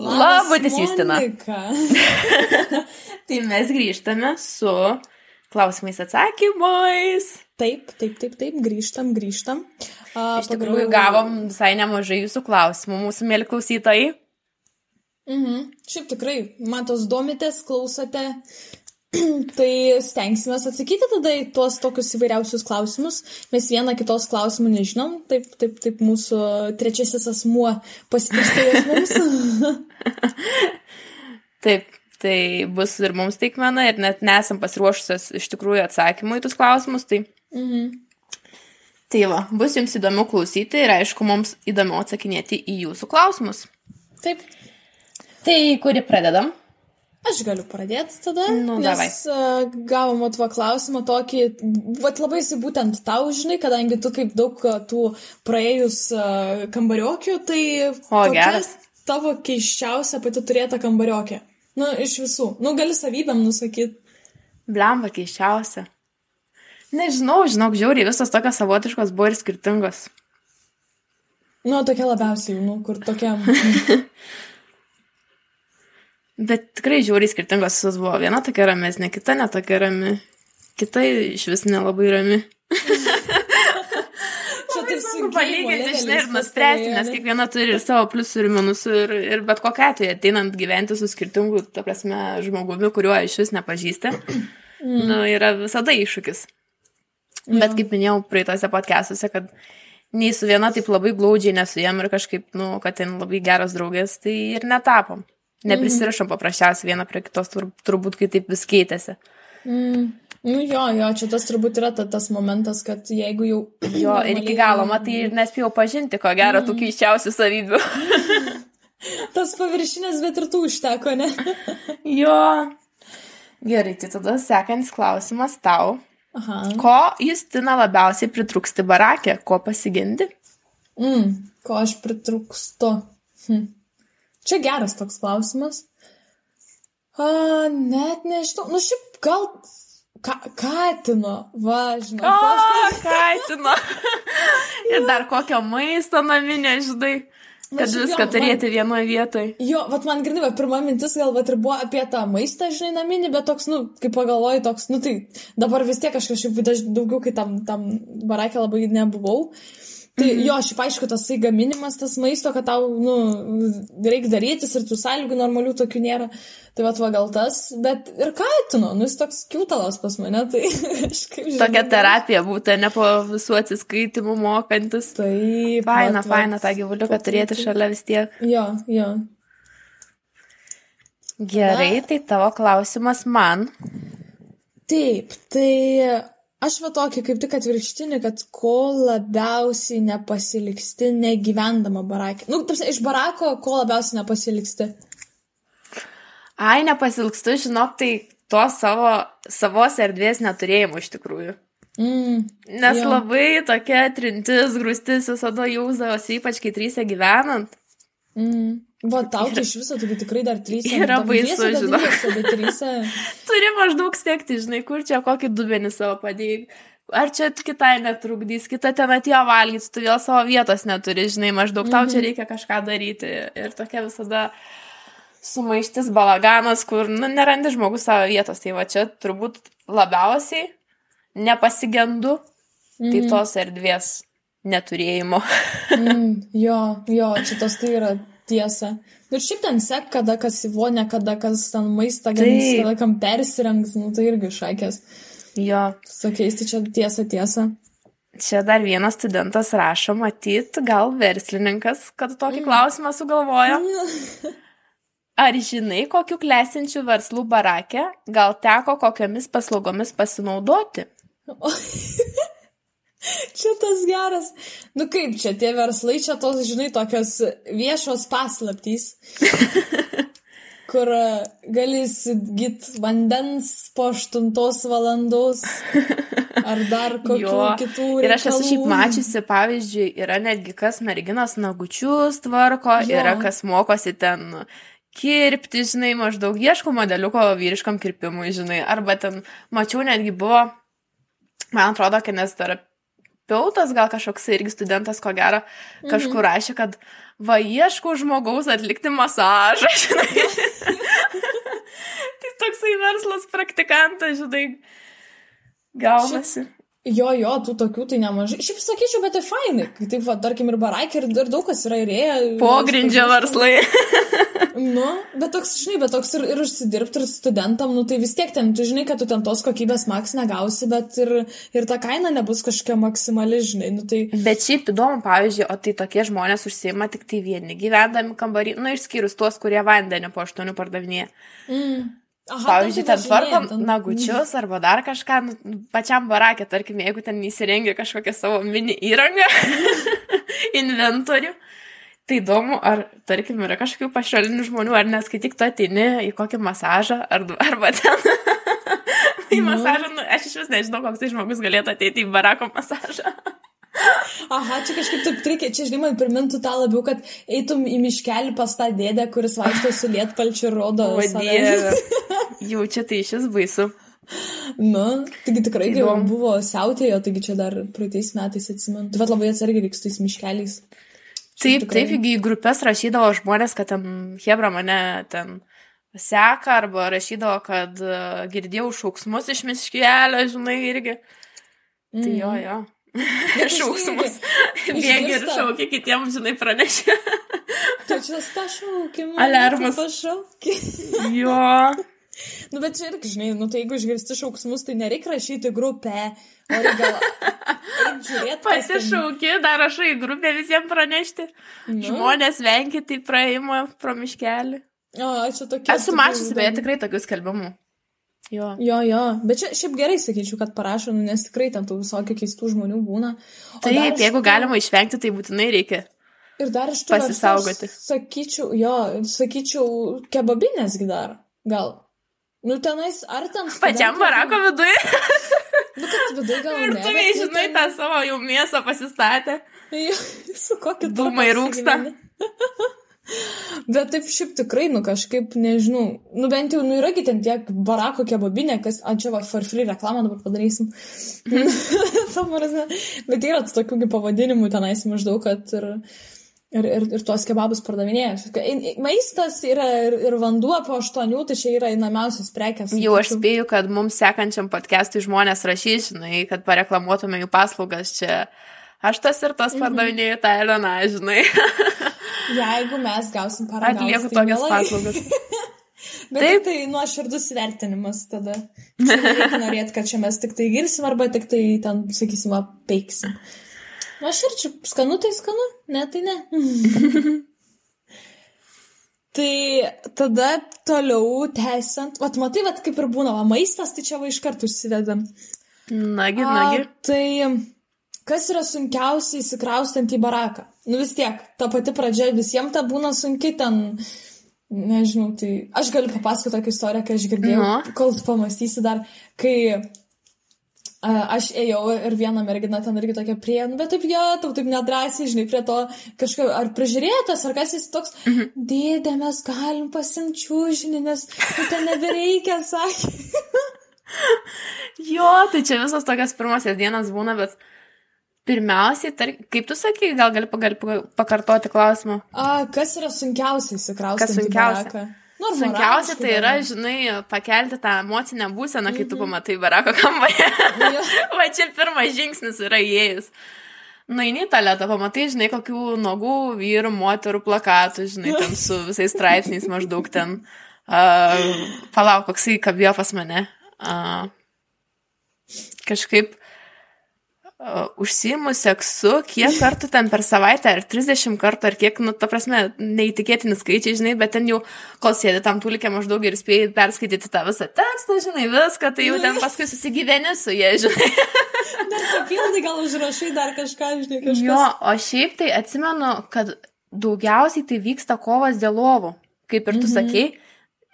Labas, Justina. Tai mes grįžtame su klausimais atsakymais. Taip, taip, taip, taip, grįžtam, grįžtam. A, Iš tikrųjų, gavom visai nemažai jūsų klausimų, mūsų mėly klausytojai. Mhm. Šiaip tikrai, matos, domitės, klausote. tai stengsime atsakyti tada į tuos tokius įvairiausius klausimus. Mes vieną kitos klausimų nežinom, taip, taip, taip mūsų trečiasis asmuo pasitikstėjo mums. Taip, tai bus ir mums taikmena ir net nesam pasiruošusios iš tikrųjų atsakymų į tuos klausimus. Tai, mhm. tai va, bus jums įdomu klausyti ir aišku, mums įdomu atsakinėti į jūsų klausimus. Taip, Tai kurį pradedam? Aš galiu pradėti tada, Nu, davai. nes uh, gavom atva klausimą tokį, vat labai jisai būtent tau, žinai, kadangi tu kaip daug tų praėjus kambariokių, tai O, geras. tavo keiščiausia pati turėta kambariokė. Nu, iš visų. Nu, gali savybėm nusakyti. Blemba keiščiausia. Nežinau, žinok, žiauriai, visos tokios savotiškos buvo ir skirtingos. Nu, tokia labiausiai, nu, kur tokia. Bet tikrai žiauriai skirtingos visos buvo. Viena tokia ramesnė, kita netokia rami. Kita iš vis nelabai rami. Čia taip Sunku palyginti, žinai, ir nuspręsti, nes kiekviena turi ir savo pliusų ir minusų. Ir, ir bet kokia atveju, ateinant gyventi su skirtingu, ta prasme, žmogumi, kuriuo iš vis nepažįsti, mm. nu, yra visada iššūkis. Bet kaip minėjau praeitose podcastuose, kad nei su viena taip labai glaudžiai nesujėm ir kažkaip, nu, kad ten labai geros draugės, tai ir netapom. Neprisirašom paprasčiausiai viena prie kitos, tur, turbūt kai taip vis keitėsi. Mm. Nu jo, jo, čia tas turbūt yra ta, tas momentas, kad jeigu jau... Jo, ir iki galo, matai, ir nespėjau pažinti, ko gero, tų keiščiausių savybių. Tas paviršinės, bet ir tų užteko, ne? jo. Gerai, tai tada sekantis klausimas tau. Aha. Ko Justina labiausiai pritrūksti barakė, ko pasigendi? Mm, ko aš pritrūkstu? Hm. Čia geras toks klausimas. A, net nežinau. Nu, šiaip gal ka katino, va, žinau. O, kaitino. ir dar kokio maisto naminė, žinai. Na, Kad šiaip viską turėti vienoje vietoje. Jo, vat man va, pirma mintis gal vat ir buvo apie tą maistą, žinai, naminį, bet toks, nu, kaip pagalvoju, toks, nu, tai dabar vis tiek aš kažkaip daugiau, kai tam, tam barakė labai nebuvau. Tai Mhm. jo, šiaip aišku, tas tai gaminimas, tas maisto, kad tau, nu, reikia darytis ir tų sąlygų normalių tokių nėra. Tai va, va gal tas, bet ir kaitino, nu, jis toks kiutalas pas mane, tai kažkaip žinai. Tokia terapija būtų, ne po visų atsiskaitimų mokantis. Taip. Faina, vat, faina tą gyvuliuką turėti šalia vis tiek. Jo, jo. Gerai, tai tavo klausimas man. Taip, tai aš va tokį kaip tik atvirkštinį, kad ko labiausiai nepasiliksti negyvendama barakė. Nu, tarsi, iš barako ko labiausiai nepasiliksti. Ai, nepasilgstu, žinok, tai to savo, savos erdvės neturėjimo iš tikrųjų. Mm, Nes Jo. labai tokia trintis, grūstis visada jausdavosi, ypač kai trysė gyvenant. Mm. Va, tau tai iš viso, taigi tikrai dar trys. Yra baisu, žinok. Bet trys. Turi maždaug stekti, žinai, kur čia kokį dubenį savo padėjai. Ar čia kitai netrukdys, kita ten atėjo valgyti, tu vėl savo vietos neturi, žinai, maždaug tau čia reikia kažką daryti. Ir tokia visada sumaištis balaganas, kur, nu, nerandi žmogus savo vietos. Tai va čia turbūt labiausiai nepasigendu, tai tos erdvės neturėjimo. mm, jo, jo, čia tas tai yra tiesa. Ir šiaip ten sek, kada kas į vonę, kada kas ten maistą gamins, kada kam persirengs, nu tai irgi šakės. jo, Sakiais, tai čia tiesa, tiesa. čia dar vienas studentas rašo, matyt, gal verslininkas, kad tokį klausimą sugalvojo. Ar žinai, kokiu klesinčiu verslų barakė, gal teko kokiamis paslaugomis pasinaudoti? Čia tas geras. Nu kaip čia, tie verslai, čia tos, žinai, tokios viešos paslaptys. kur e, gali įsigyti vandens po 8 valandos ar dar kokių Jo. kitų Ir aš esu šiaip reikalų. mačiusi, pavyzdžiui, yra netgi kas merginos nagučius tvarko, Jo. yra kas mokosi ten kirpti, žinai, maždaug ieško modeliuko vyriškam kirpimui, žinai, arba ten, mačiau, netgi buvo, man atrodo, kinesterapeutas, gal kažkoks irgi studentas, ko gero, kažkur rašė, kad va, ieškau žmogaus atlikti masažą, žinai. tai toksai verslas praktikantas, žinai, gaunasi. Šiaip Jo, jo, tų tokių tai nemažai. Šiaip sakyčiau, bet tai fainai. Taip, va, tarkim, ir baraikė, ir, ir daug kas yra įrėję. Pogrindžio verslai. nu, bet toks, žinai, bet toks ir, ir užsidirbti, ir studentam, nu tai vis tiek ten, tu žinai, kad tu ten tos kokybės maks negausi, bet ir, ir ta kaina nebus kažkokia maksimali, žinai. Nu, tai... Bet šiaip įdomu, pavyzdžiui, o tai tokie žmonės užsima tik tai vieni gyvendami kambarį, nu išskyrus tuos, kurie vandenį po aštuonių pardavinėja. Mm. Aha, Pavyzdžiui, ten tvarkom nagučius arba dar kažką, nu, pačiam barakė, tarkim, jeigu ten įsirengia kažkokią savo mini įrangą, inventorių. Tai įdomu, ar, tarkim, yra kažkokių pašalinių žmonių, ar nes kai tik tu atini į kokį masažą, ar, arba ten į nu. masažą, nu, aš iš vis nežinau, koks tai žmogus galėtų ateiti į barako masažą. Aha, čia kažkaip taip reikia, čia žinai, man primintų tą labiau, kad eitum į miškelį pas tą dėdę, kuris vaikšto su lietpalčiu ir rodo. Dieve. Jau čia tai šis baisu. Nu, taigi tikrai tai jau buvo siautėjo, taigi čia dar praeitais metais atsimenu. Tai vad labai atsargiai reiks tais miškeliais. Taip, tikrai... taip, į grupės rašydavo žmonės, kad ten Hebra mane ten seka arba rašydavo, kad girdėjau šauksmus iš miškelio, žinai, irgi. Tai jo, mhm. jo. šauksmus. Bėgi ir šaukia kitiems, žinai, pranešė. Tu čia tą šaukimą. Alarmas. Pašaukė. jo. Nu, bet čia irgi, žinai, nu, tai jeigu išgirsti šauksmus, tai nereikia rašyti grupę. Gal... Žiūrėt, Pasišauki, dar rašai grupę visiems pranešti. Nu. Žmonės vengia tai praeimo pro miškelį. O, čia tokia. Esu mačiusi, beje, tikrai tokių skelbimų. Jo. jo, jo, bet čia šiaip gerai sakyčiau, kad parašo, nu, nes tikrai ten tų visokių keistų žmonių būna. O Taip, jeigu to... galima išvengti, tai būtinai reikia. Ir dar iš to pasisaugoti. Sakyčiau, jo, sakyčiau, kebabinėsgi dar, gal. Nu, tenais, ar ten... Pačiam barako viduje. nu, kad viduje gal. Ir tu, nu, žinai, ten... tą savo jau mėsą pasistatė. Jo, su kokiu... Dūmai rūksta. Bet taip šiaip tikrai, nu kažkaip, nežinau, nu bent jau, nu yragi ten tiek barako kebabinė, kas, a čia va, for free reklamą dabar padarysim. Bet yra tokių pavadinimų tenais maždaug, kad ir, ir, ir, ir tuos kebabus pardavinėja. Maistas yra ir, ir vanduo po aštuonių, tai čia yra įnamiausias prekes. Jau aš spėju, kad mums sekančiam podcastui žmonės rašys, žinai, kad pareklamuotume jų paslaugas čia. Aš tas ir tas mhm. pardavinėjau tą Eleną, žinai. Jeigu mes gausim paragauti. Atlieku tai tokias paslaugas. Bet Taip. tai nuoširdus vertinimas tada. Norėti, kad čia mes tik tai girsim arba tik tai ten, sakysim, peiksim. Aš ir čia skanu, tai skanu, ne, tai ne. tai tada toliau tęsiant, vat matai, vat kaip ir būna, va, maistas, tai čia va iš karto užsivedam. Nagi, nagi. A, tai kas yra sunkiausiai įsikraustant į baraką? Nu vis tiek, ta pati pradžia visiems ta būna sunki ten. Nežinau, tai aš galiu papasakoti tokią istoriją, kai aš girdėjau, no. kol tu pamastysi dar, kai aš ėjau ir viena mergina ten irgi tokia prie, nu bet taip jo, tau taip nedrasiai, žinai, prie to kažkaip, ar prižiūrėtas, ar kas jis toks, -hmm. dėdė, mes galim pasimčiūžinį, nes nu, ten nebereikia, sakė. jo, tai čia visos tokios pirmosios dienos būna, bet Pirmiausiai, tar... kaip tu sakai, gal gali, gali pakartoti klausimą? A, kas yra sunkiausiai įsikrausti? Kas sunkiausia? Nu, sunkiausia tai yra, žinai, pakelti tą emocinę būseną, kai tu mhm. pamatai barako kambarį. Va čia pirmas žingsnis yra įėjus. Na, į tualetą pamatai, žinai, kokių nuogų vyrų, moterų plakatų, žinai, ten su visais straipsniais maždaug ten. Uh, palauk, koksai kabėjo pas mane. Uh, kažkaip uh, užsijimu seksu, kiek kartų ten per savaitę, ar 30 kartų, ar kiek, nu, ta prasme, neįtikėtini skaičiai, žinai, bet ten jau, kol sėdi tam tulikė maždaug ir spėjai perskaityti tą visą tekstą, žinai, viską, tai jau ten paskui susigyveni su jie, žinai. dar papildai, gal užrašai dar kažką, žinai, kažką. Jo, o šiaip tai atsimenu, kad daugiausiai tai vyksta kovas dėl lovų, kaip ir tu mhm. sakei.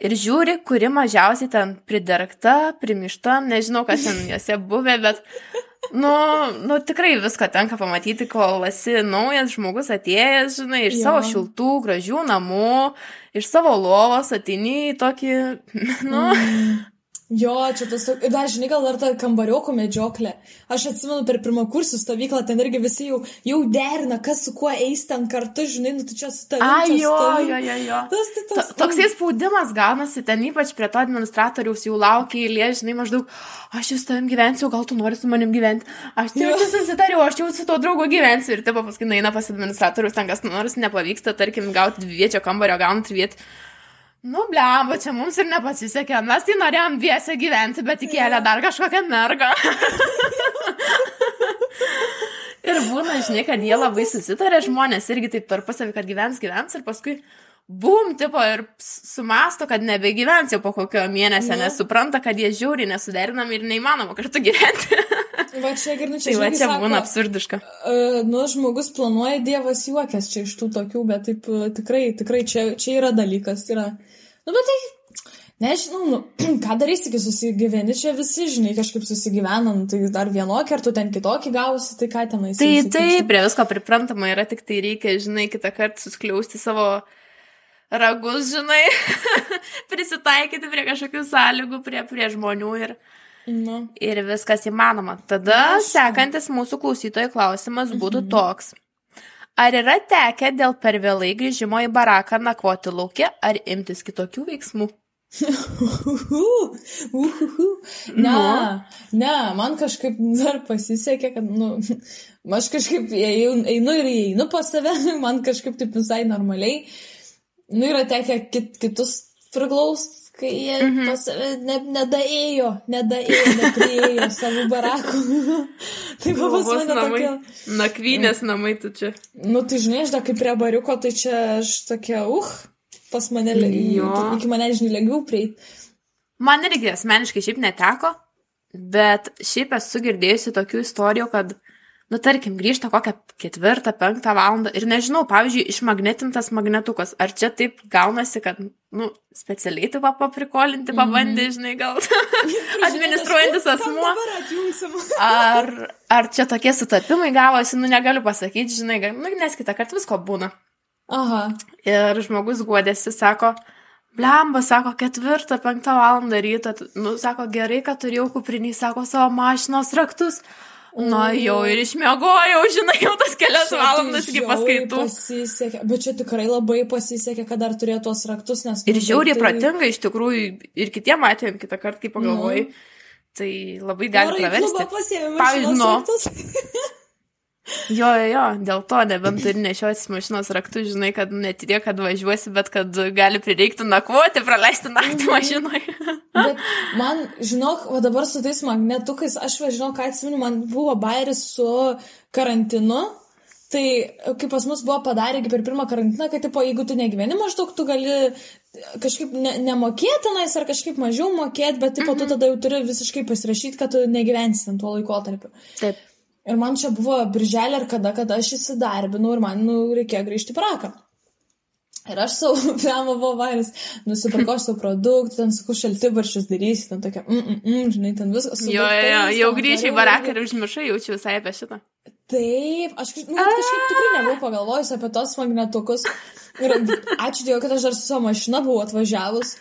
Ir žiūri, kuri mažiausiai ten pridarkta, primišta, nežinau, kas ten juose buvę, bet Nu, nu, tikrai viską tenka pamatyti, kol esi naujas žmogus atėjęs, žinai, iš jo. savo šiltų, gražių namų, iš savo lovos atini į tokį, nu. Mm. Jo, čia tas, ir dar žinai, gal dar ta kambarioko medžioklė. Aš atsimenu per pirmą kursų stovyklą, ten irgi visi jau, jau derina, kas su kuo eis ten kartu, žinai, nu tu čia su tavimi. A, čia jo, jo, jo, jo. Tas, tai tas, toksai spaudimas gaunasi, ten ypač prie to administratoriaus jau laukia eilė, žinai, maždaug, aš jau su tavim gyvensiu, gal tu nori su manim gyventi. Aš jau čia susitariau, aš jau su to draugu gyvensiu. Ir taip, paskui eina pas administratorius, ten kas nors nepavyksta, tarkim, gauti dviečio kambario, gaunant vietą. Nu, blemba, čia mums ir nepasisekė. Mes tai norėjom dviese gyventi, bet įkėlė dar kažkokią mergą. ir būna, žinai, kad jie labai susitarė, žmonės irgi taip tarpusavį, kad gyvens, gyvens ir paskui bum, tipo, ir sumasto, kad nebegyvens jau po kokio mėnesio, Nu. nes supranta, kad jie žiūri nesuderinami ir neįmanoma kartu gyventi. va čia ir nu čia. tai va čia sako, būna absurdiška. Uh, nu, žmogus planuoja, Dievas juokias čia iš tų tokių, bet taip uh, tikrai, tikrai čia, čia yra dalykas. Yra... Nu, bet tai, nežinau, nu, ką darysi, kai susigyveni, čia visi, žinai, kažkaip susigyvenam, tai dar vienokį ar tu ten kitokį gausi, tai ką tenais. Tai taip, prie visko priprantama yra, tik tai reikia, žinai, kitą kartą suskliausti savo ragus, žinai, prisitaikyti prie kažkokių sąlygų, prie, prie žmonių ir, Nu, ir viskas įmanoma. Tada Aišku. sekantis mūsų klausytojų klausimas būtų toks. Ar yra tekę dėl per vėlai grįžimo į baraką nakvoti laukia, ar imtis kitokių veiksmų? uhuhu, uhuhu. Ne, ne, man kažkaip dar pasisekė, kad, nu, aš kažkaip einu ir einu pas save, man kažkaip taip visai normaliai. Nu, yra tekę kit, kitus priglaust, kai jie mm -hmm. pas ne, nedaėjo, nedaėjo, neprieėjo savo barakų. tai buvo pas mane namai. tokia. Nakvynės namai tu čia. Nu, tai žinai, aš dar kaip prie bariuko, tai čia aš tokia, uh, pas mane, Jo. iki mane, žinai, lengviau prieiti. Man irgi asmeniškai šiaip neteko, bet šiaip esu girdėjusi tokių istorijų, kad, nu, tarkim, grįžta kokią ketvirtą, penktą valandą ir nežinau, pavyzdžiui, išmagnetintas magnetukas. Ar čia taip gaunasi, kad, nu, specialiai tu paprikolinti, pabandė, žinai, gal administruojantis asmuo. Ar, ar čia tokie sutapimai gavosi, nu, negaliu pasakyti, žinai, gal- nu, nes kitą kartą visko būna. Aha. Ir žmogus guodėsi, sako, blemba, sako, ketvirtą, penktą valandą ryto, nu, sako, gerai, kad turėjau kuprinį, sako, savo mašinos raktus. Na, jau ir išmiegojau, žinai, jau tas kelias Čia tai valandas iki paskaitų. Pasisekė, bet čia tikrai labai pasisekė, kad dar turėjo tuos raktus, nes... Ir nu, žiauriai tai- protinga, iš tikrųjų, ir kitiem atvejam kitą kartą, kai pagalvoji, tai labai gali praversti. Pavyzdžiui, nu. Jo, jo, dėl to nebent turi nešiotis mašinos raktus, žinai, kad ne tik, kad važiuosi, bet kad gali prireikti nakvoti, praleisti naktį mašinoje. Bet man, žinok, va dabar su tais magnetukais, aš va žinau, ką atsimenu, man buvo bairis su karantinu. Tai kaip pas mus buvo padarę iki per pirmą karantiną, kad, tipo, jeigu tu negyveni, maždaug tu gali kažkaip ne, nemokėtinais ar kažkaip mažiau mokėti, bet, tipo, tu tada jau turi visiškai pasirašyti, kad tu negyvensi ten tuo laikotarpiu. Taip. Ir man čia buvo birželė ar kada, kada aš įsidarbinau ir man nu, reikėjo grįžti į praką. Ir aš savo, priemo buvo vairis, nusipirkau savo produktų, ten sakau, šaltibaršius darysi, ten tokia, mm, mm, mm, žinai, ten viskas. Jo, jo, jo, jau grįžai į baraką ir užmiršai, jaučiu visai apie šitą. Taip, aš nu, kažkaip tikrai nebuvau pagalvojus apie tos magnetukus. Ir ačiū Dievui, kad aš dar su savo mašina buvau atvažiavus.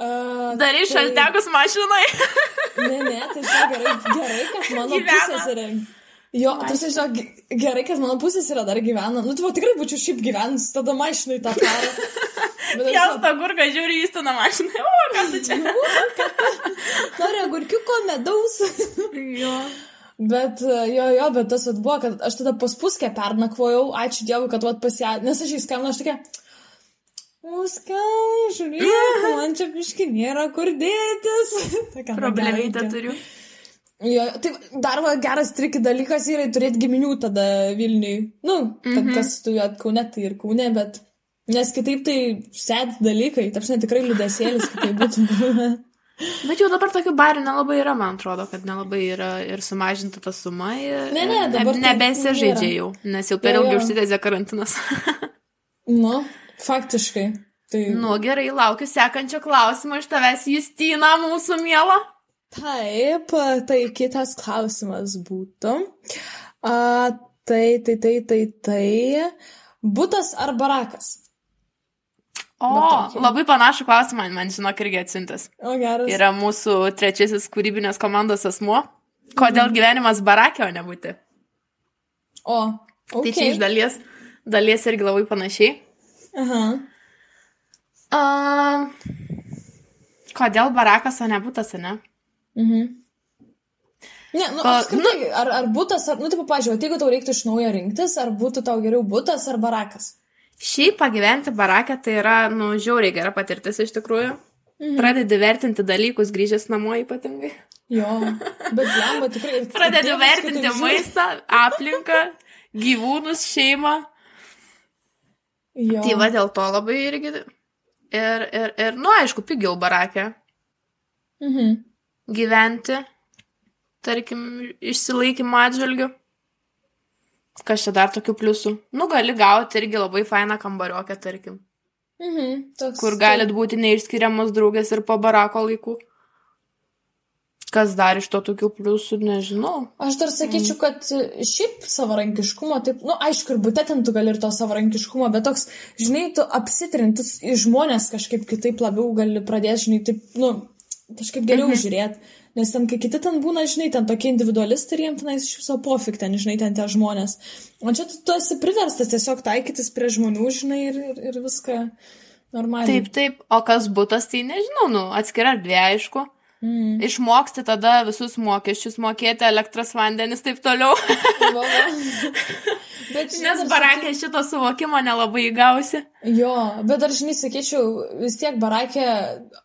Uh, Darai šaltekus mašinai. Ne, ne, tai žinai, gerai, gerai, kad mano pusės yra. Jo, žinai, ge- gerai, kad mano pusės yra dar gyvena. Nu, tu va, tikrai būčiau šiaip gyvenus, tada mašinai tą karą. Jas tą gurką žiūri į įstų mašiną. O, ką tu čia? noriu agurkiuko medaus. Jo. Bet jo, jo, bet tas vat buvo, kad aš tada pas puskę pernakvojau, ačiū Dievui, kad vat pasia, nes aš įskambinu, aš tokia, Muskau, žiūrėk, man čia biški nėra kur dėtis. Problemytę turiu. Jo, tai dar va, geras triki dalykas yra turėti giminių tada Vilniui. Nu, ten mm -hmm. kas studijuot Kaune, tai ir Kaune, bet nes kitaip tai sėd dalykai, taps ne tikrai liūdėsėlis, kitaip būtų. Bet jau dabar tokių barių nelabai yra, man atrodo, kad nelabai yra ir sumažinta ta suma. Ir, Ne, ne, dabar tai nebesižaidžia jau, nes jau per ilgai užsitęsė karantinas. Nu, faktiškai. Tai nu, gerai, laukiu sekančio klausimo iš tavęs, Justina, mūsų miela. taip, tai kitas klausimas būtų. A, tai, tai, tai, tai, tai. Būtas ar barakas? O, labai panašų klausimą man, žinok, irgi atsiuntas. O geras. Yra mūsų trečiasis kūrybinės komandos asmuo. Kodėl gyvenimas barakė, o nebūti? O, Okay. Tai čia iš dalies, dalies irgi labai panašiai. Aha. Uh, kodėl barakas, o ne būtas, ne? Mhm. Ne, nu, apskritai, ar, ar būtas, ar, nu, taip, pažiūrėjau, jeigu tau reiktų iš naujo rinktis, ar būtų tau geriau būtas ar barakas? Šiaip pagyventi barakę tai yra, nu, žiauriai gera patirtis iš tikrųjų. Mhm. Pradedi vertinti dalykus grįžęs namo ypatingai. Jo, bet lemba tikrai. Pradedi vertinti maistą, aplinką, gyvūnus, šeimą. Jo. Tai va dėl to labai irgi. Ir, ir, ir nu, aišku, pigiau barakė Mhm. gyventi, tarkim, išsilaikymo atžvilgiu. Kas čia dar tokių pliusų? Nu, gali gauti irgi labai fainą kambariokę, tarkim, Mhm. Toks, kur galit būti neišskiriamos draugės ir po barako laikų. Kas dar iš to tokių pliusų, nežinau. Aš dar sakyčiau, kad šiaip savarankiškumo, taip, nu, aišku, ir būtent ten tu gali ir to savarankiškumo, bet toks, žinai, tu apsitrintis į žmonės kažkaip kitaip labiau gali pradėti, žinai, taip, nu, kažkaip geriau mhm. žiūrėti. Nes ten, kai kiti ten būna, žinai, ten tokie individualistai ir jiems tenais iš viso pofik ten, žinai, ten tie žmonės. O čia tu, tu esi priverstas tiesiog taikytis prie žmonių, žinai, ir, ir, ir viską normaliai. Taip, taip, o kas būtas, tai nežinau, nu, atskira erdvė, aišku. Mm. Išmoksti tada visus mokesčius mokėti, elektros vandenis, taip toliau. Bet, žinai, Nes barakė šito suvokimo nelabai įgausi. Jo, bet dar, žinai, sakyčiau, vis tiek barakė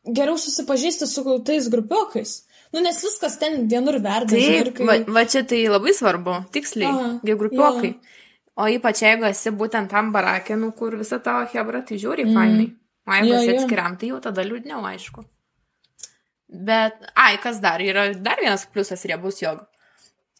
geriau susipažįsti su tais grupiokais. Nu, nes viskas ten vienur verda. Taip, kai... va, va čia tai labai svarbu, tiksliai, Aha, grupiokai. O ypač jeigu esi būtent tam barakė, nu, kur visa tavo hebra, tai žiūri mm. fainai. O jeigu Jo, esi jo. atskiriam, tai jau tada liūdniau, aišku. Bet, ai, kas dar, yra dar vienas pliusas riebus jog.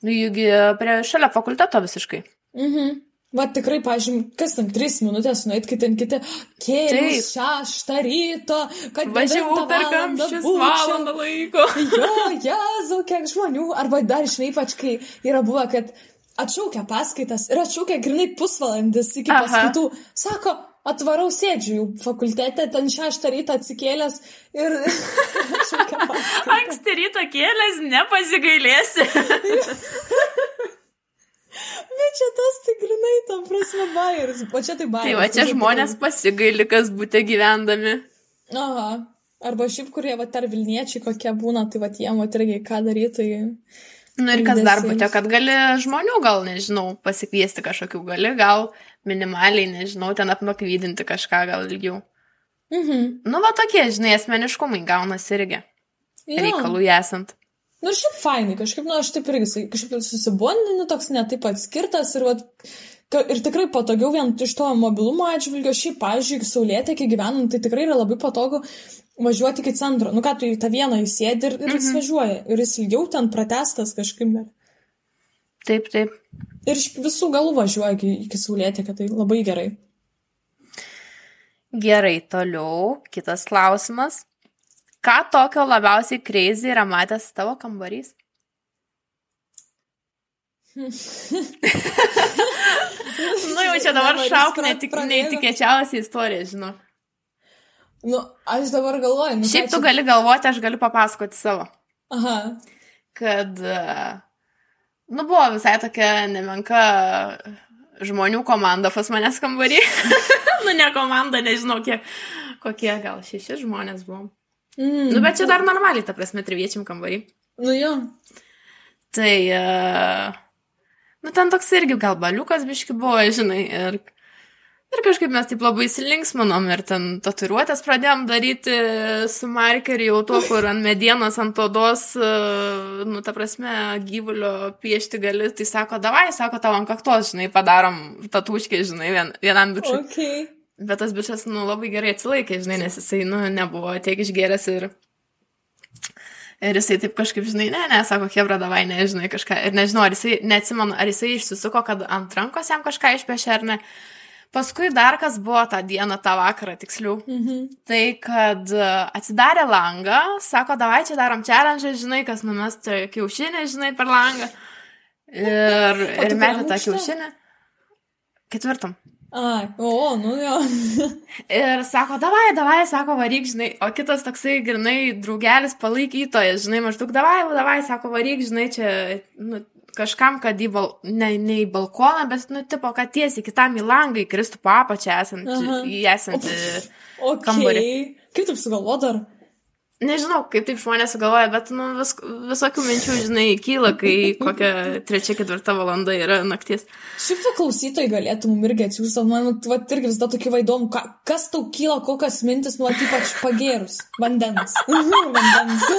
Nu, juk prie šalia fakulteto visiškai. Mhm. Va tikrai, pažiūrėjau, kas ten tris minutės nueit, kai ten kiti kėlė Taip. šeštą ryto, kad Važiavau per kamščius valandą laiko. Jo, jezu, kiek žmonių. Arba dar, žinai, ypač kai yra buvę, kad atšaukia paskaitas ir atšaukia grinai pusvalandis iki Aha. paskaitų. Sako, atvarau sėdžiu jau fakultete, ten šeštą rytą atsikėlęs ir. Anksti ryto kėlės, nepasigailėsi. Bet čia tas tai grinai, tam prasme, bairis. O čia tai bairis. Tai va čia žmonės pasigaili, kas būtė gyvendami. Aha. Arba šiaip, kurie, va, ar Vilniečiai kokie būna, tai va, jiem, va, irgi ką daryti, tai... Nu ir kas dar būtė, kad gali žmonių gal, nežinau, pasikviesti kažkokių, gali gal minimaliai, nežinau, ten apnakvydinti kažką gal ilgiau. Mhm. Nu va tokie, žinai, asmeniškumai gaunasi irgi. Jo. Reikalų esant. Nu šiaip fainai, kažkaip, nu, aš taip irgi kažkaip susibondinu, toks netaip atskirtas ir, vat, ir tikrai patogiau vien iš to mobilumo atžvilgio, šiaip, pažiūrėk, saulėtekį gyvenant, tai tikrai yra labai patogu važiuoti iki centro. Nu ką, tu į tą vieną įsėdi ir, ir jis važiuoja. Ir jis ilgiau ten pratestas kažkaip. Taip, taip. Ir iš visų galų važiuoja iki, iki saulėtekio, tai labai gerai. Gerai, toliau. Kitas klausimas. Ką tokio labiausiai crazy yra matęs tavo kambarys? nu jau čia dabar šauk netik, neįtikėčiausią istoriją, žinau. Nu, aš dabar galvoju, nu. Šiaip tu čia- gali galvoti, aš galiu papasakoti savo. Aha. kad, e, nu, buvo visai tokia nemenka žmonių komanda pas manęs kambarį. nu, ne komanda, nežinau, kiek, kokie, gal šeši žmonės buvom. Mm. Nu, bet čia dar normaliai, ta prasme, triviečiam kambarį. Nu jo. Tai, uh, nu, ten toks irgi gal baliukas biški buvo, žinai, ir, ir kažkaip mes taip labai įsilinksminom ir ten tatuiruotės pradėjom daryti su markeriu jau tuo, kur ant medienos, ant odos, uh, nu, ta prasme, gyvulio piešti gali, tai sako, davai, sako, tavo ant kaktos, žinai, padarom tatuškį, žinai, vien, vienam bičiui. Okay. Bet tas bičias, nu, labai gerai atsilaikė, žinai, nes jisai, nu, nebuvo tiek išgeręs ir... Ir jisai taip kažkaip, žinai, ne, ne, sako, Hebra, davai, nežinai, kažką. Ir nežinau, ar jisai, neatsimenu, ar jisai išsisuko, kad ant rankos jam kažką išpešė ar ne. Paskui dar kas buvo tą dieną, tą vakarą, tiksliau. Mhm. Tai, kad e, atsidarė langą, sako, davai čia darom challenge, žinai, kas numestų kiaušinį, žinai, per langą. Ir, ir metė tą kiaušinį. Ketvirtam. Ai, o, nu jo. Ir sako, davai, davai, sako, varyk, žinai, o kitas toksai, grinai, draugelis palaikytojas, žinai, maždaug, davai, davai, sako, varyk, žinai, čia, nu, kažkam, kad į, bal... ne, ne į balkoną, bet, nu, tipo, kad tiesiai kitam į langą įkristų po apačią esant, Aha. į esantį Okay. kambarį. Kaip taip sugalvo dar? Nežinau, kaip taip žmonės sugalvoja, bet, nu, vis, visokių minčių, žinai, kyla, kai kokia trečia, ketvirta valanda yra nakties. Šiaip va klausytojai galėtų mum irgi atsiųsti, man va, irgi vis dar tokie vaidomu, ka, kas tau kyla, kokias mintis, nu, ypač pagėrus. Vandens. Vandens.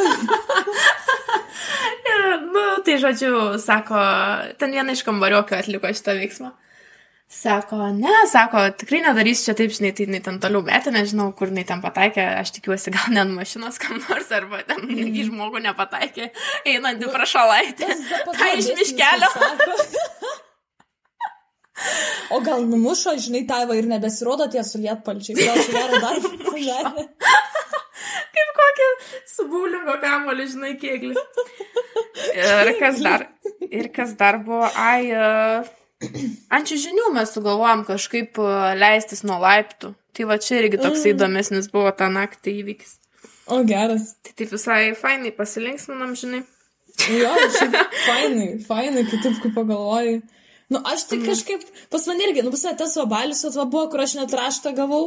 Ir, nu, tai žodžiu, sako, ten viena iš kambariokio atliko šitą veiksmą. Sako, ne, sako, tikrai nedarys čia taip, žinai, tai jinai ten toliau metė, nežinau, kur jinai ten pataikė, aš tikiuosi, gal ne ant mašinos kam nors, arba ten į žmogų nepataikė, einant į prašalaitę. Tai iš miškelio. O gal numušo, žinai, taiva ir nebesirodo tie su lietpalčiai. Gal čia gerą darbą padarė. Kaip kokia su būlingo kamoliu, žinai, kėglį. Ir kas dar? Ir kas dar buvo, ai, uh, ant žinių mes sugalvojom kažkaip uh, leistis nuo laiptų. Tai va čia irgi toks įdomesnis buvo tą naktį įvykis. O geras. Tai taip visai fainai pasilinksminam, žinai. Jo, šiaip fainai, fainai, kitaip kaip pagalvoji. Nu, aš tai kažkaip, pas mane irgi, nu, mane tas vabalius atva buvo, kur aš net raštą gavau.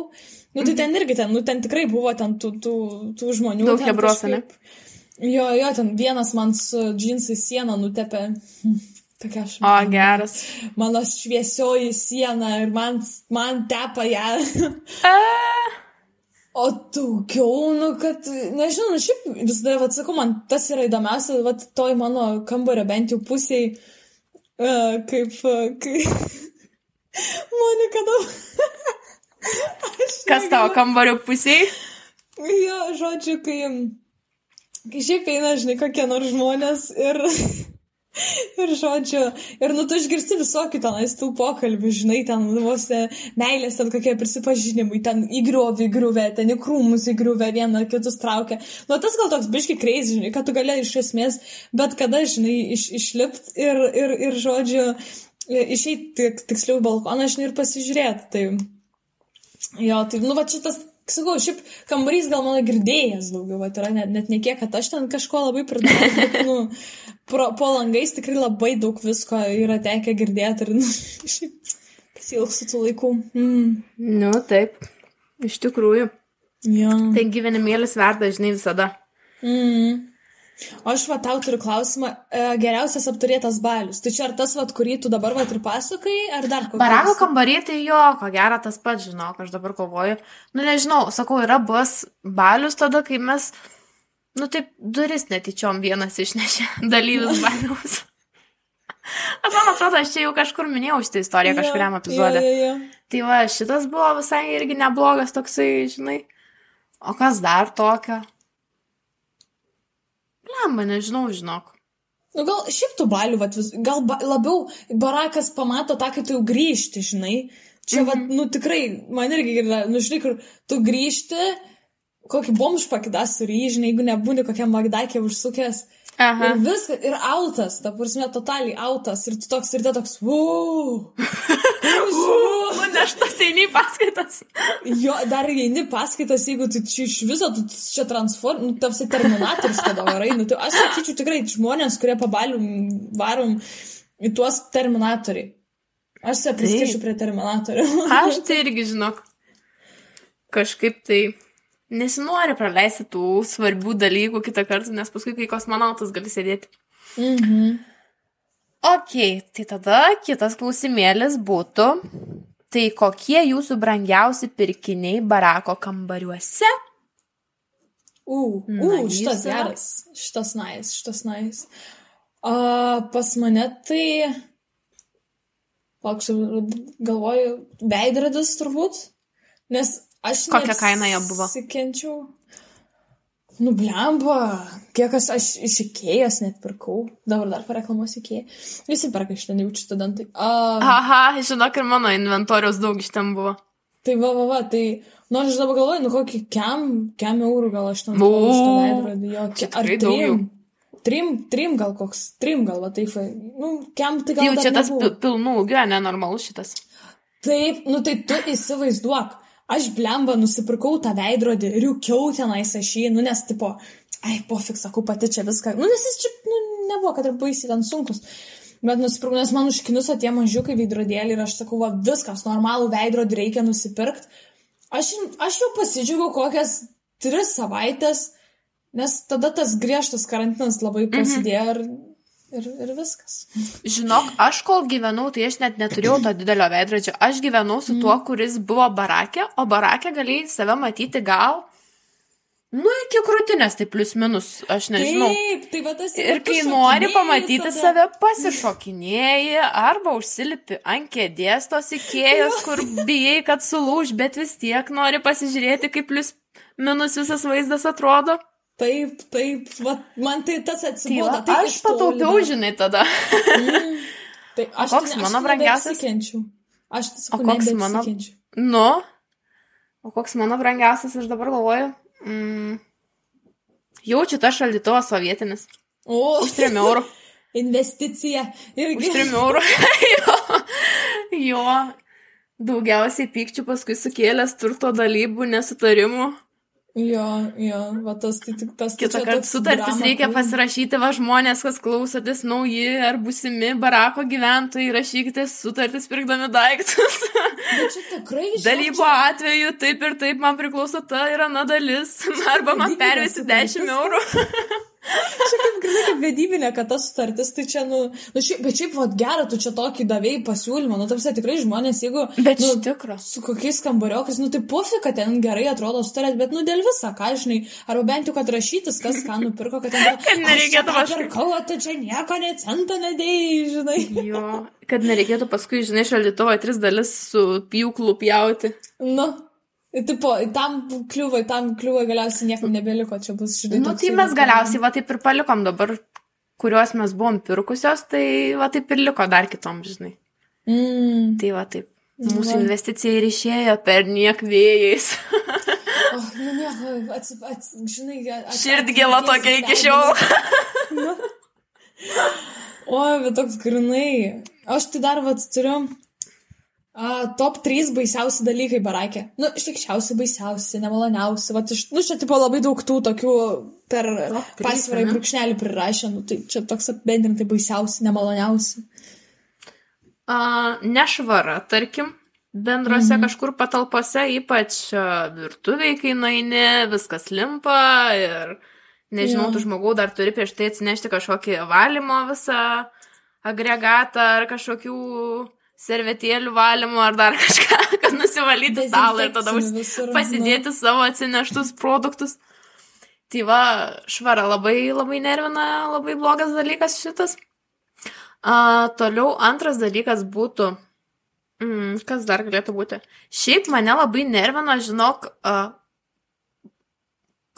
Nu, tai ten irgi, ten, nu, ten tikrai buvo ten tų, tų, tų žmonių. Daug hebros, ne? Jo, jo, ten vienas man su džinsai sieną nutepė. Tokia aš. O, geras. Mano šviesioji siena ir man, man tepa ją. O daugiau, nu, kad, nežinau, nu, šiaip visada, vad sakau, man tas yra įdomiausia, vad toj mano kambario bent jau pusiai, uh, kaip, uh, kai... Monika daug. Kas tavo kambario pusiai? Jo, žodžiu, kai, kai šiaip eina, žinai, kokie nors žmonės ir... Ir žodžiu, ir nu tu išgirsti visokių tenais tų pokalbių, žinai, ten vos meilės, ten kokie prisipažinimai, ten įgriuvė, įgriuvė, ten į krūmus įgriuvė, vieną kitus traukia. Nu tas gal toks biški kreis, žinai, kad tu gali iš esmės, bet kada, žinai, iš, išlipt ir, ir, ir žodžiu, išeiti tik, tiksliau balkoną, žinai, ir pasižiūrėti. Tai jo, tai, nu va šitas sakau, šiaip kambarys gal mano girdėjęs daugiau, va, yra net, net ne kiek, kad aš ten kažko labai pridėjau, nu, pro, po langais tikrai labai daug visko yra tekę girdėti ir, nu, šiaip pasilgsiu tų laikų. Mm. Nu, taip. Iš tikrųjų. Jo. Tai gyvenimėlis verda, žinai, visada. Mm. O aš va tau turiu klausimą, e, geriausias apturėtas balius. Tai čia ar tas, va, kurį tu dabar va ir pasakai, ar dar koks? Barako kambarį, tai jo, ko gero tas pats, žinok, aš dabar kovoju. Nu, nežinau, sakau, yra bus balius tada, kai mes, nu, taip, duris netyčiom vienas išnešė dalyvis baliaus. Aš man atrodo, aš čia jau kažkur minėjau šitą istoriją kažkuriam epizodė. Jo, jo, jo. Tai va, šitas buvo visai irgi neblogas toksai, žinai. O kas dar tokio? Lemba, nežinau, žinok. Nu, gal šiaip tų balių, vat, vis, gal ba, labiau barakas pamato tą, kai tu jau grįžti, žinai. Čia, mhm. vat, nu tikrai, man irgi yra, nu žinai, kur tu grįžti, kokį bomžpakį surį, žinai, jeigu nebūni kokiam magdakė užsukęs. Aha. Ir viskas, ir autas, ta prasme, totaliai autas, ir tu toks, ir te toks, wow. Nu, neštas eini paskaitas. Jo, dar eini paskaitas, jeigu tu čia iš viso, tu čia transform, nu, tavsi terminatorius tada varai, nu, tai aš sakyčiau tikrai žmonės, kurie pabalium varom į tuos terminatoriai. Aš se priskirčiau prie terminatorių. Aš tai irgi, žinok, kažkaip tai nesinori praleisti tų svarbių dalykų kitą kartą, nes paskui, kai kosmonautas gali sėdėti. Mhm. Ok, tai tada kitas klausimėlis būtų, tai kokie jūsų brangiausi pirkiniai barako kambariuose? U, u, šitas geras, šitas nais, šitas nais. A, pas mane tai, lauksiu, galvoju, veidrodis turbūt, nes aš Kokia kaina jo buvo? Sikenčiau. Nu, blemba, kiek aš, aš iš Ikėjos net pirkau, dabar dar pareklamuos Ikėją. Visi perka iš ten jaučiu studentai. A, Aha, žinok, ir mano inventoriaus daug iš ten buvo. tai va, va, va, tai, nu, aš dabar galvoju, nu, kokį kem, kem eurų gal aš ten turiu už tą veidrodį, jo, ar trim, trim, trim gal koks, trim gal, va, taip, nu, kem tai gal Jau čia tas pilnų ūgio, nenormalus šitas. Taip, nu tai tu įsivaizduok. Aš blemba nusipirkau tą veidrodį, riukiau tenais aš jį, nu nes tipo, ai, pofik, sakau, pati čia viską. Nu nes jis čia, nu, nebuvo, kad ir baisiai ten sunkus. Bet nusipirkau, nes man užkniuso tie mažiukai veidrodėlį ir aš sakau, va, viskas, normalų veidrodį reikia nusipirkti. Aš, aš jau pasidžiaugiau kokias tris savaitės, nes tada tas griežtas karantinas labai Mhm. prasidėjo ir, ir, ir viskas. Žinok, aš kol gyvenau, tai aš net neturėjau to didelio veidrodžio. Aš gyvenau su tuo, kuris buvo barakė, o barakė galėjai save matyti gal, nu, iki krūtinės, tai plius minus, aš nežinau. Taip, tai va tas Ir kai nori pamatyti tada. save, pasišokinėji arba užsilipi ant kėdės tos ikėjos, kur bijai, kad sulūž, bet vis tiek nori pasižiūrėti, kaip plius minus visas vaizdas atrodo. Taip, taip, va, man tai tas Tai atsibodo. va, tai aš pataupiau, žinai, tada. Tai aš koks tai, mano aš brangiausias? Aš tai sakau, koks mano-. Nu, o koks mano brangiausias, aš dabar galvoju. Mm, jaučiu tą šaldytuvą sovietinis. O, Už 3 eurų. investicija. Už Irgi. 3 eurų. jo. jo. Daugiausiai pykčių paskui sukėlęs turto dalybų, nesutarimų. Jo, jo, va tas tai tik tas. tai čia kartą toks sutartis drama reikia pasirašyti, va žmonės, kas klausotės nauji ar busimi barako gyventojai, rašykite sutartis pirkdami daiktus. Bet čia tikrai Dalybo čia- atveju taip ir taip man priklauso ta ir ana dalis. Arba man pervesi sutartis. 10 eurų. Čia kaip grinai kaip vedybinė, kad tas sutartis, tai čia, nu, nu šiaip, bet šiaip, va, gerą, tu čia tokį davėjai pasiūlymą, nu, tamsia tikrai žmonės, jeigu, Bet nu, tikro. su kokiais kambariokais, nu, tai pofi, kad ten gerai atrodo sutarėt, bet, nu, dėl visą, ką žinai, arba bent jau, kad rašytis, kas ką nupirko, kad ten... Kad nereikėtų kažkaip- pirkau, tu čia nieko, ne centą nedėjai, žinai. Jo, kad nereikėtų paskui, žinai, šaldytuvo tris dalis su pjūklu pjauti. Nu, tipo, tam kliūvai, tam kliūvai galiausiai niekam nebeliko, čia bus, žinai. Nu, tai mes galiausiai va taip ir palikom dabar, kuriuos mes buvom pirkusios, tai va taip ir liko dar kitom, žinai. Mm. Tai va taip. Mūsų Va. investicija ir išėjo per niek vėjais. Oh, nu, nieko, atsip, ats, žinai, ats, Širdgėla tokia iki šiol. O, bet toks grinai. Aš tai dar vat turiu. A, top 3 baisiausi dalykai barakė. Nu, šlikščiausi, baisiausi, nemaloniausi. Vat iš, nu, čia tipo labai daug tų tokių per pasvirai ane? brūkšnelį prirašę. Nu, tai čia toks apibendrintai baisiausi, nemaloniausi. A, nešvara, tarkim, bendrose Mhm. kažkur patalpose, ypač virtuviai, kai nueini, viskas limpa ir, nežinau, Jo. tu žmogau dar turi prieš tai atsinešti kažkokį valymo visą agregatą ar kažkokių servetėlių valymo ar dar kažką, kad nusivalyti stalą ir tada pasidėti savo atsineštus produktus. Tai va, švara labai, labai nervina, labai blogas dalykas šitas. A, toliau antras dalykas būtų, mm, kas dar galėtų būti. Šiaip mane labai nervina, žinok, a,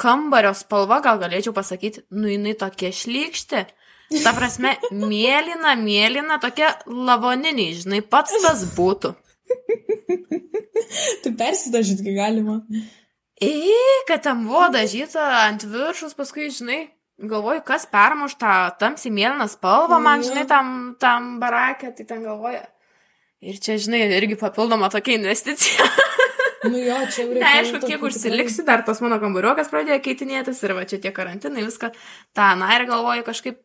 kambario spalva, gal galėčiau pasakyti, nu jinai tokia šlykšti. Ta prasme, mėlyna, mėlyna, tokia lavoniniai, žinai, pats tas būtų. Tai persidažyti galima. Į, kad ten buvo dažyta ant viršus, paskui, žinai, galvoju, kas permuš tą tamsiai mėlyną spalvą, man, Jo. žinai, tam, tam barakė, tai ten galvoja. Ir čia, žinai, irgi papildoma tokia investicija. Nu jo, čia jau reikia. Neaišku, kiek užsiliksi, dar tas mano kambariukas pradėjo keitinėtis ir va čia tie karantinai, viską. Ta, na ir galvoju kažkaip,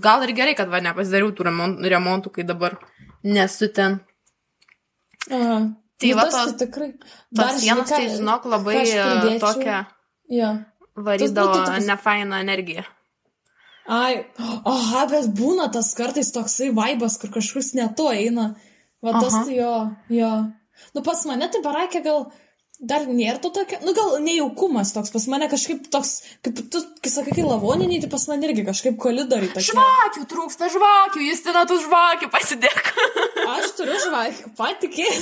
gal ir gerai, kad va nepasidariau tų remon- remontų, kai dabar nesu ten. Aha. Tai Nu, va tos- tai tikrai. Sienos, ką- tai žinok, labai e, tokią Jo. varydavo būtų nefainą energiją. Ai, aha, bet būna tas kartais toksai vaibas, kur kažkas ne to eina. Va tas Aha. tai jo, jo. Nu pas mane tai barakė gal dar nėra to tokio, nu gal nejaukumas toks, pas mane kažkaip toks, kaip tu, kai sakai, kai lavoniniai, tai pas mane irgi kažkaip kolidoriai tokie. Žvakių trūksta žvakių, jis ten tų žvakių pasidėk. Aš turiu žvakę, patikė.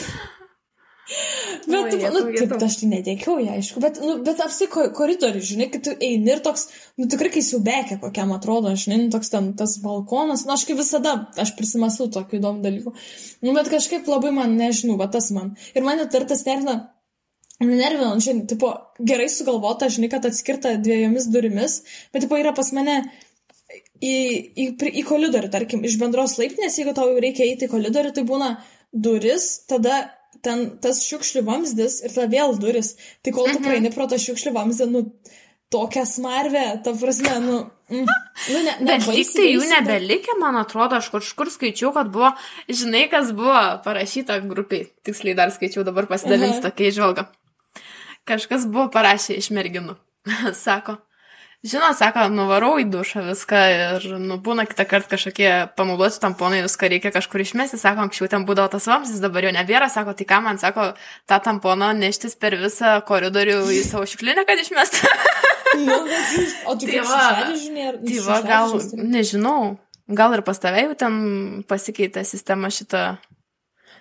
Bet, jetau, nu, taip, aš tai netiekiau ją, aišku, bet, nu, bet apsi koridorių, žinai, kai tu eini ir toks, nu, tikrai kai siubekė kokiam atrodo, žinai, nu, toks ten tas balkonas, nu, aš kaip visada, aš prisimasiu tokių įdomų dalykų. Nu, bet kažkaip labai man, nežinau, va tas man. Ir mane dar tas nervina, nervina, nu, žinai, tipo, gerai sugalvota, žinai, kad atskirta dviejomis durimis, bet, tipo, yra pas mane į, į, į koridorių, tarkim, iš bendros laiptinės, jeigu tau jau reikia eiti į koridorių, tai būna duris, tada ten tas šiukšlių vamzdis ir tada vėl duris. Tai kol tu Mhm. praeini pro tą šiukšlių vamzdį, nu, tokia smarvė, ta prasme, nu, mm, nu ne, ne Bet lyg tai jų nebelikė, man atrodo, aš kažkur skaičiau, kad buvo, žinai, kas buvo parašyta grupiai. Tiksliai dar skaičiau, dabar pasidalinsiu tokia išvalga. Kažkas buvo parašę iš merginų. Sako, žinot, sako, nuvarau į dušą viską ir, nu, būna kitą kartą kažkokie panaudoti tamponai, viską reikia kažkur išmesti. Sako, anksčiau ten būdavo tas vamzdis, dabar jo nebėra. Sako, tai ką man sako, tą tamponą neštis per visą koridorių į savo šiuklinę, kad išmestų. Nu, bet, o tu Tai va. žinai, ar Tai va, gal, nežinau, gal ir pas tave jau ten pasikeitė sistema šita.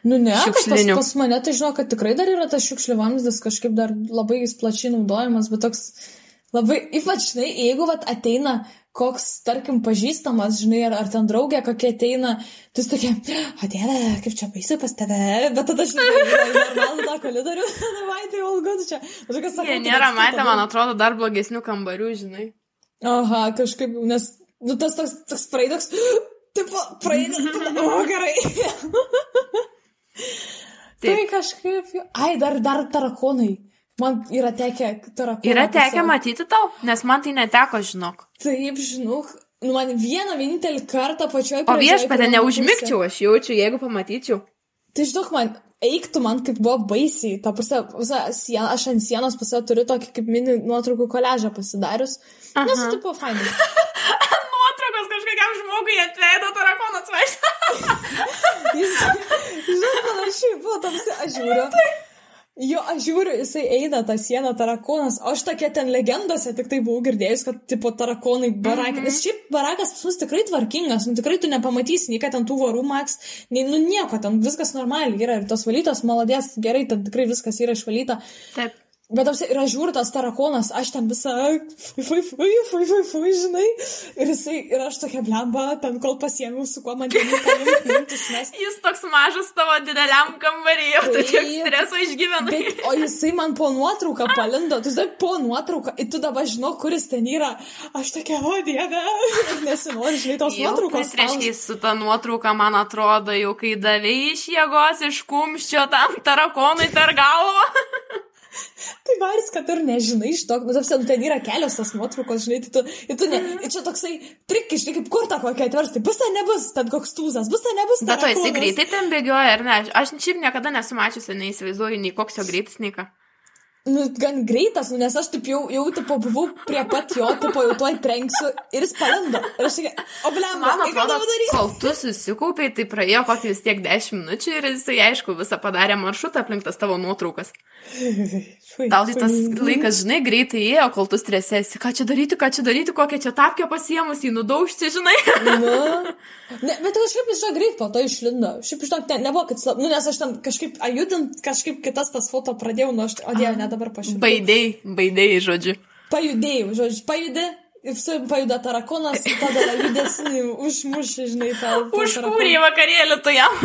Nu ne, kad pas, mane tai žinau, kad tikrai dar yra tas šiukšlių vamzdis, kažkaip dar labai jis plačiai naudojamas, bet toks labai, ypač, žinai, jeigu vat, ateina koks, tarkim, pažįstamas, žinai, ar, ar ten draugė kokia ateina, tu tokia, o dieve, kaip čia baisu pas tave, bet tada aš normalų tą koridorių, na, vai, tai valgodu čia. Aš tokia sakau, Jie nėra matę, man atrodo, dar blogesnių kambarių, žinai. Aha, kažkaip, nes, nu, tas toks, toks praeidoks, tipo, praeidė, tada, o, gerai. Taip. Tai kažkaip, ai, dar, dar tarakonai. Man yra tekę tarakonai. Yra tekę matyti tau, nes man tai neteko, žinok. Taip, žinau, nu, man vieną vienintelį kartą pačioj O viešpatė, neužmigčiau, aš jaučiu, jeigu pamatyčiau. Tai žinok, man eiktų man kaip buvo baisiai. Ta prasme, visa sien, aš ant sienos pas save turiu tokį kaip mini nuotraukų koležą pasidarius. Nes, Aha. tipo, fainai. Nuotraukos kažkokiam žmogui ant veido tarakonas važiuoja. Jis, žinai, panašiai buvo, tamsi, aš žiūriu. Jo, aš žiūriu, jisai eina tą sieną tarakonas, o aš tokia ten legendose tik tai buvau girdėjus, kad, tipo, tarakonai barakai. Mm -hmm. Šiaip barakas pas mus tikrai tvarkingas, nu tikrai tu nepamatysi, nei kad ten tų varų maks, nei, nu nieko, ten viskas normaliai yra ir tos valytos maladės, gerai, ten tikrai viskas yra išvalyta. Taip. Bet apsi, ir aš žiūriu tas tarakonas, aš ten visą, fui, fui, fui, fui, fui, fui, žinai. Ir jisai, ir aš tokia blemba, ten kol pasiėmiau, su kuo man ten paimti, paimti, išmesti. Jis toks mažas tavo dideliam kambaryje, tu tiek streso išgyvenai. Bet, o jisai man po nuotrauką palindo, tu žinai, po nuotrauką, ir tu dabar žinau, kuris ten yra. Aš tokia, o dieve, nesinori, žinai, tos Jau, nuotraukos. kas reiškia su ta nuotrauka, man atrodo, jau kai davėjai iš jėgos, iš kumščio tam tarakonui per galvą. Tai varis, kad ir nežinai iš to, nu, tarsi, nu, ten yra kelios tos nuotraukos, žinai, tai tu, ir tu ne, ir čia toksai trikis, žinai, kaip kur tą kokią atversti, bus ten nebus, ten koks tūzas, bus ten nebus. Bet to jisai tarakonas. greitai ten bėgioja, ar ne? Aš šiaip niekada nesu mačiusi, neįsivaizduoju nei koks jo greitis, nei ką. Nu, gan greitas, nu, nes aš taip jau, jau tipo, buvau prie pat jo, tipo, jau tuoj trenksiu ir jis palindo. Ir aš tokia, o blem, Man ką atrodo, kol tu susikaupiai, tai praėjo kokį vis tiek 10 minučių ir jisai, aišku, visą padarė maršrutą aplink tas tavo nuotraukas. Tau tai tas laikas, žinai, greitai ėjo, kol tu stresėsi. Ką čia daryti, ką čia daryti, kokią čia tapkę pasiemus, jį nudaužti, žinai. Nu. Ne, bet kažkaip iš jo greit po to išlindo. Šiaip to ne, nebuvo, kad, nu, nes aš ten kažkaip, ajudint, kažkaip kitas tas foto pradėjau, nu, aš, o dieve, ne dabar pašiūrėjau. Baidėjai, baidėjai, žodžiu. Pajudėjau, žodžiu, pajudė. Pajuda tarakonas, tada judesnį užmušė, žinai, tą Užkūrė vakarėlį tu jam.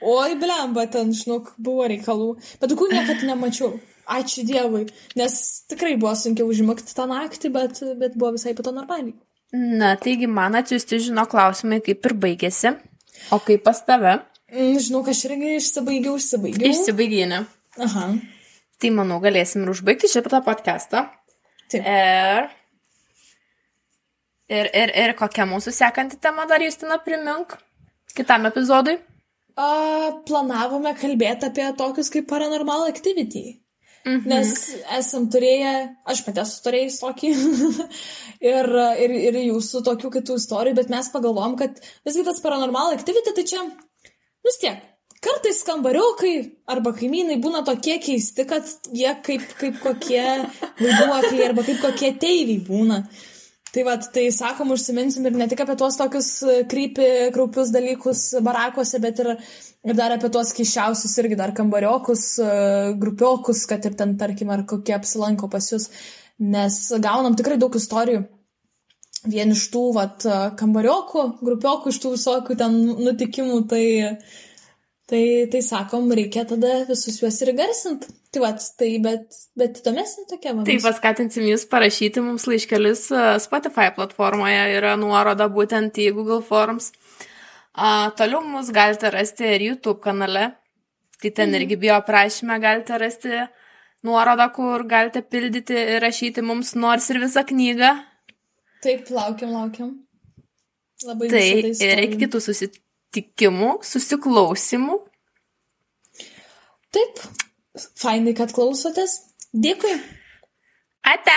Oi, blemba, ten, žinok, buvo reikalų. Bet tokių niekada nemačiau. Ačiū Dievui. Nes tikrai buvo sunkiau užmigti tą naktį, bet, bet buvo visai pato normaliai. Na, taigi man atsiųsti žino klausimai, kaip ir baigėsi. O kaip pas tave? Mm, Žinau, aš irgi išsibaigiau, išsibaigiau. Išsibaiginė. Aha. Tai manau, galėsim ir užbaigti šitą podcastą. Taip. Ir... Ir, ir, ir kokia mūsų sekanti tema dar, Justina, primink kitam epizodui. A, planavome kalbėti apie tokius kaip Paranormal Activity. Mhm. Nes esam turėję, aš pati esu turėjęs tokį ir, ir, ir jūsų tokių kitų istorijų, bet mes pagalvom, kad visgi tas Paranormal Activity tai čia, nu vis tiek, kartais kambariokai arba kaimynai būna tokie keisti, kad jie kaip, kaip kokie vaiduokliai arba kaip kokie teiviai būna. Tai va, tai sakom, užsiminsim ir ne tik apie tuos tokius krypi, kraupius dalykus barakuose, bet ir, ir dar apie tuos keiščiausius irgi dar kambariokus, e, grupiokus, kad ir ten, tarkim, ar kokie apsilanko pas jūs, nes gaunam tikrai daug istorijų. Vien iš tų, vat, kambariokų, grupiokų, iš tų visokių ten nutikimų, tai, tai, tai sakom, reikia tada visus juos ir garsinti. Tai va, tai bet, bet įdomesnė tokia man. Tai paskatinsim jūs parašyti mums laiškelius e, Spotify platformoje, yra nuoroda būtent į Google Forms. A, toliau mus galite rasti ir YouTube kanale. Tai ten irgi bio aprašymę galite rasti nuorodą, kur galite pildyti ir rašyti mums nors ir visą knygą. Taip, laukiam, laukiam. Labai Tai visada ir iki kitų susitikimų, susiklausimų. Taip, Fainai, kad klausotės. Dėkui. Ate.